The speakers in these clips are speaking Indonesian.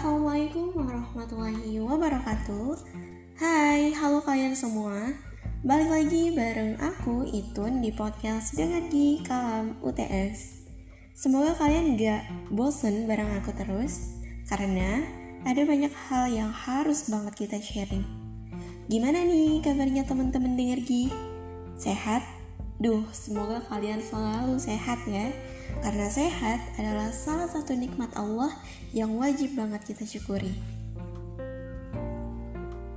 Assalamualaikum warahmatullahi wabarakatuh Hai, halo kalian semua Balik lagi bareng aku, Itun, di podcast Dengar di Kalam UTS Semoga kalian gak bosen bareng aku terus Karena ada banyak hal yang harus banget kita sharing Gimana nih kabarnya teman-teman denger Gi? Sehat? Duh, semoga kalian selalu sehat ya karena sehat adalah salah satu nikmat Allah yang wajib banget kita syukuri.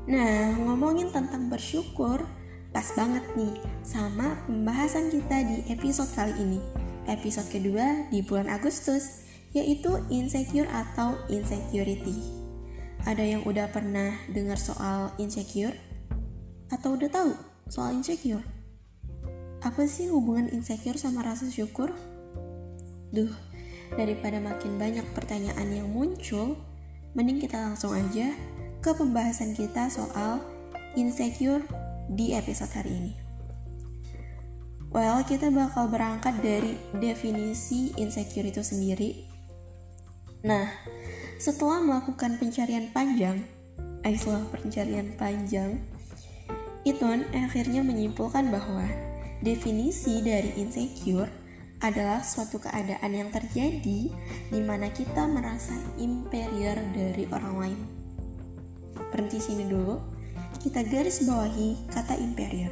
Nah, ngomongin tentang bersyukur, pas banget nih sama pembahasan kita di episode kali ini. Episode kedua di bulan Agustus, yaitu insecure atau insecurity. Ada yang udah pernah dengar soal insecure? Atau udah tahu soal insecure? Apa sih hubungan insecure sama rasa syukur? Duh, daripada makin banyak pertanyaan yang muncul, mending kita langsung aja ke pembahasan kita soal insecure di episode hari ini. Well, kita bakal berangkat dari definisi insecure itu sendiri. Nah, setelah melakukan pencarian panjang, eh pencarian panjang, Itun akhirnya menyimpulkan bahwa definisi dari insecure adalah suatu keadaan yang terjadi di mana kita merasa inferior dari orang lain. Berhenti sini dulu, kita garis bawahi kata inferior.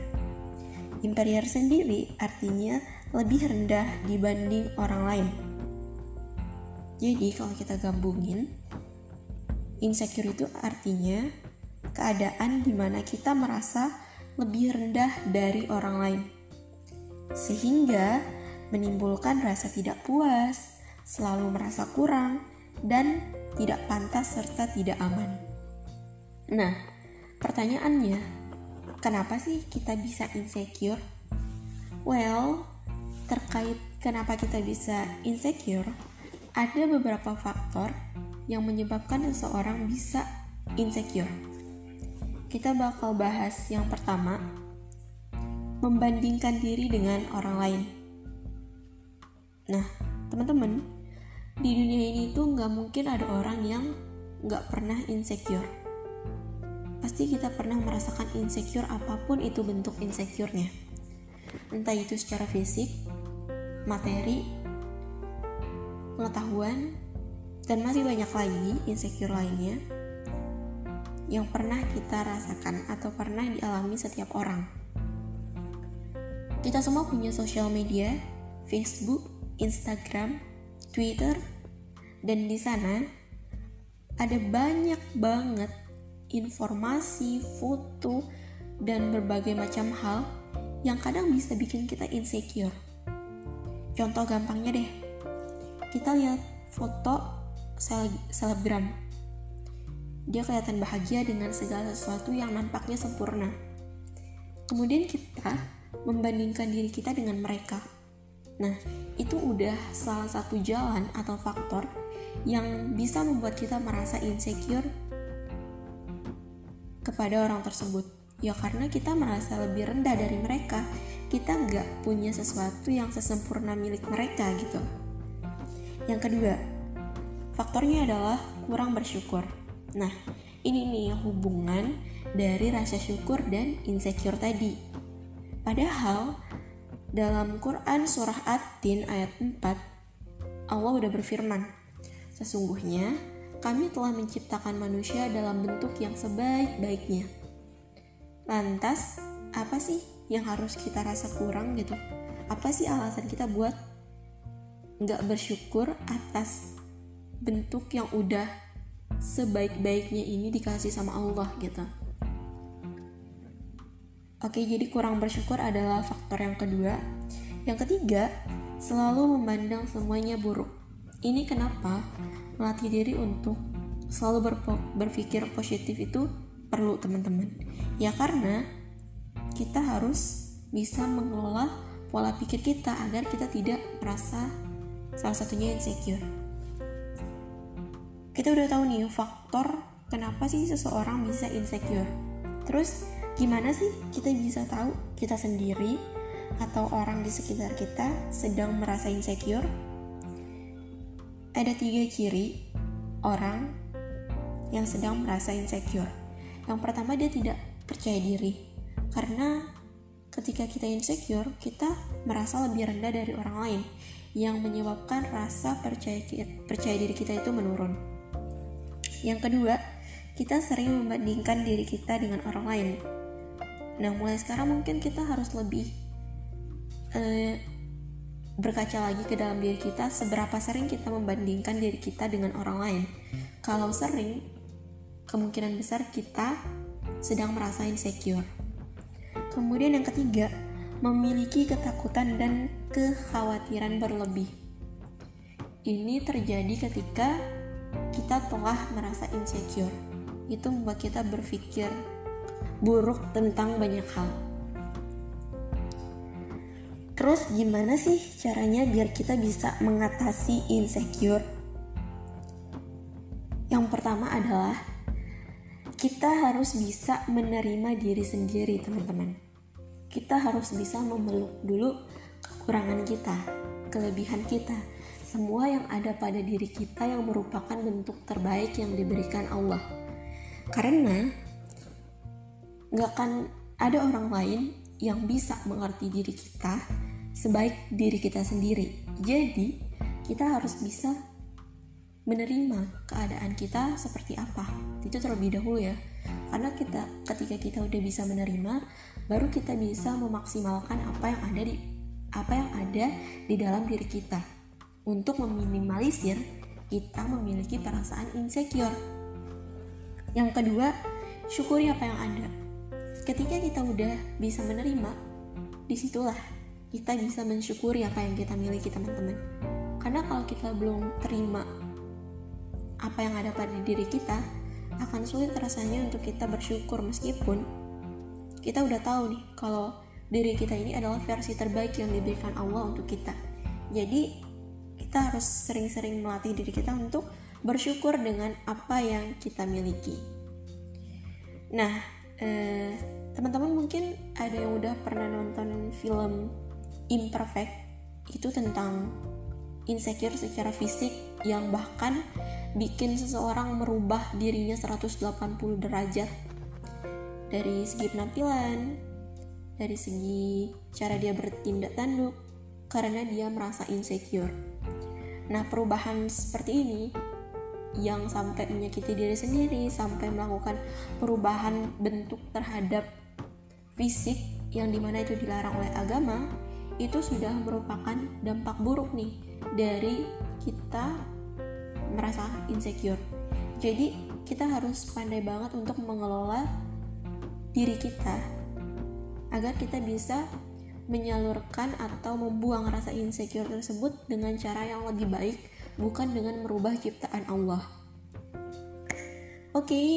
Inferior sendiri artinya lebih rendah dibanding orang lain. Jadi kalau kita gabungin, insecure itu artinya keadaan di mana kita merasa lebih rendah dari orang lain. Sehingga menimbulkan rasa tidak puas, selalu merasa kurang, dan tidak pantas serta tidak aman. Nah, pertanyaannya, kenapa sih kita bisa insecure? Well, terkait kenapa kita bisa insecure, ada beberapa faktor yang menyebabkan seseorang bisa insecure. Kita bakal bahas yang pertama, membandingkan diri dengan orang lain. Nah, teman-teman, di dunia ini tuh nggak mungkin ada orang yang nggak pernah insecure. Pasti kita pernah merasakan insecure apa pun itu bentuk insecure-nya. Entah itu secara fisik, materi, pengetahuan, dan masih banyak lagi insecure lainnya yang pernah kita rasakan atau pernah dialami setiap orang. Kita semua punya sosial media, Facebook, Instagram, Twitter, dan di sana ada banyak banget informasi, foto, dan berbagai macam hal yang kadang bisa bikin kita insecure. Contoh gampangnya deh, kita lihat foto selebgram. Dia kelihatan bahagia dengan segala sesuatu yang nampaknya sempurna. Kemudian kita membandingkan diri kita dengan mereka Nah, itu udah salah satu jalan atau faktor yang bisa membuat kita merasa insecure kepada orang tersebut. Ya karena kita merasa lebih rendah dari mereka, kita nggak punya sesuatu yang sesempurna milik mereka gitu. Yang kedua, faktornya adalah kurang bersyukur. Nah, ini nih hubungan dari rasa syukur dan insecure tadi. Padahal dalam Quran surah At-Tin ayat 4, Allah udah berfirman, Sesungguhnya kami telah menciptakan manusia dalam bentuk yang sebaik-baiknya. Lantas, apa sih yang harus kita rasa kurang gitu? Apa sih alasan kita buat nggak bersyukur atas bentuk yang udah sebaik-baiknya ini dikasih sama Allah gitu? Oke, jadi kurang bersyukur adalah faktor yang kedua. Yang ketiga, selalu memandang semuanya buruk. Ini kenapa melatih diri untuk selalu berpikir positif itu perlu teman-teman. Ya karena kita harus bisa mengelola pola pikir kita agar kita tidak merasa salah satunya insecure. Kita udah tahu nih faktor kenapa sih seseorang bisa insecure. Terus Gimana sih kita bisa tahu kita sendiri atau orang di sekitar kita sedang merasa insecure? Ada tiga ciri orang yang sedang merasa insecure. Yang pertama dia tidak percaya diri. Karena ketika kita insecure, kita merasa lebih rendah dari orang lain yang menyebabkan rasa percaya percaya diri kita itu menurun. Yang kedua, kita sering membandingkan diri kita dengan orang lain. Nah, mulai sekarang mungkin kita harus lebih eh, berkaca lagi ke dalam diri kita seberapa sering kita membandingkan diri kita dengan orang lain. Kalau sering, kemungkinan besar kita sedang merasa insecure. Kemudian yang ketiga, memiliki ketakutan dan kekhawatiran berlebih. Ini terjadi ketika kita telah merasa insecure. Itu membuat kita berpikir buruk tentang banyak hal. Terus gimana sih caranya biar kita bisa mengatasi insecure? Yang pertama adalah kita harus bisa menerima diri sendiri, teman-teman kita harus bisa memeluk dulu kekurangan kita, kelebihan kita, semua yang ada pada diri kita yang merupakan bentuk terbaik yang diberikan Allah. Karena nggak akan ada orang lain yang bisa mengerti diri kita sebaik diri kita sendiri. Jadi, kita harus bisa menerima keadaan kita seperti apa. Itu terlebih dahulu ya. Karena kita ketika kita udah bisa menerima, baru kita bisa memaksimalkan apa yang ada di apa yang ada di dalam diri kita untuk meminimalisir kita memiliki perasaan insecure. Yang kedua, syukuri apa yang ada. Ketika kita udah bisa menerima, di situlah kita bisa mensyukuri apa yang kita miliki teman-teman. Karena kalau kita belum terima apa yang ada pada diri kita, akan sulit rasanya untuk kita bersyukur meskipun kita udah tahu nih kalau diri kita ini adalah versi terbaik yang diberikan Allah untuk kita. Jadi kita harus sering-sering melatih diri kita untuk bersyukur dengan apa yang kita miliki. Nah, eh, teman-teman mungkin ada yang udah pernah nonton film Imperfect itu tentang insecure secara fisik yang bahkan bikin seseorang merubah dirinya 180 derajat dari segi penampilan, dari segi cara dia bertindak tanduk, karena dia merasa insecure. Nah, perubahan seperti ini yang sampai menyakiti diri sendiri, sampai melakukan perubahan bentuk terhadap fisik yang di mana itu dilarang oleh agama, itu sudah merupakan dampak buruk nih dari kita merasa insecure. Jadi kita harus pandai banget untuk mengelola diri kita agar kita bisa menyalurkan atau membuang rasa insecure tersebut dengan cara yang lebih baik bukan dengan merubah ciptaan Allah. Oke, okay,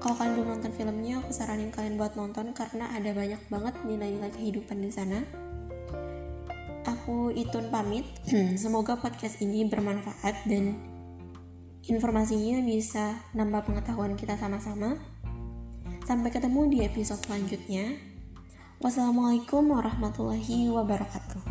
kalau kalian belum nonton filmnya, aku saranin kalian buat nonton karena ada banyak banget nilai-nilai kehidupan di sana. Aku Itun pamit. Semoga podcast ini bermanfaat dan informasinya bisa nambah pengetahuan kita sama-sama. Sampai ketemu di episode selanjutnya. Wassalamualaikum warahmatullahi wabarakatuh.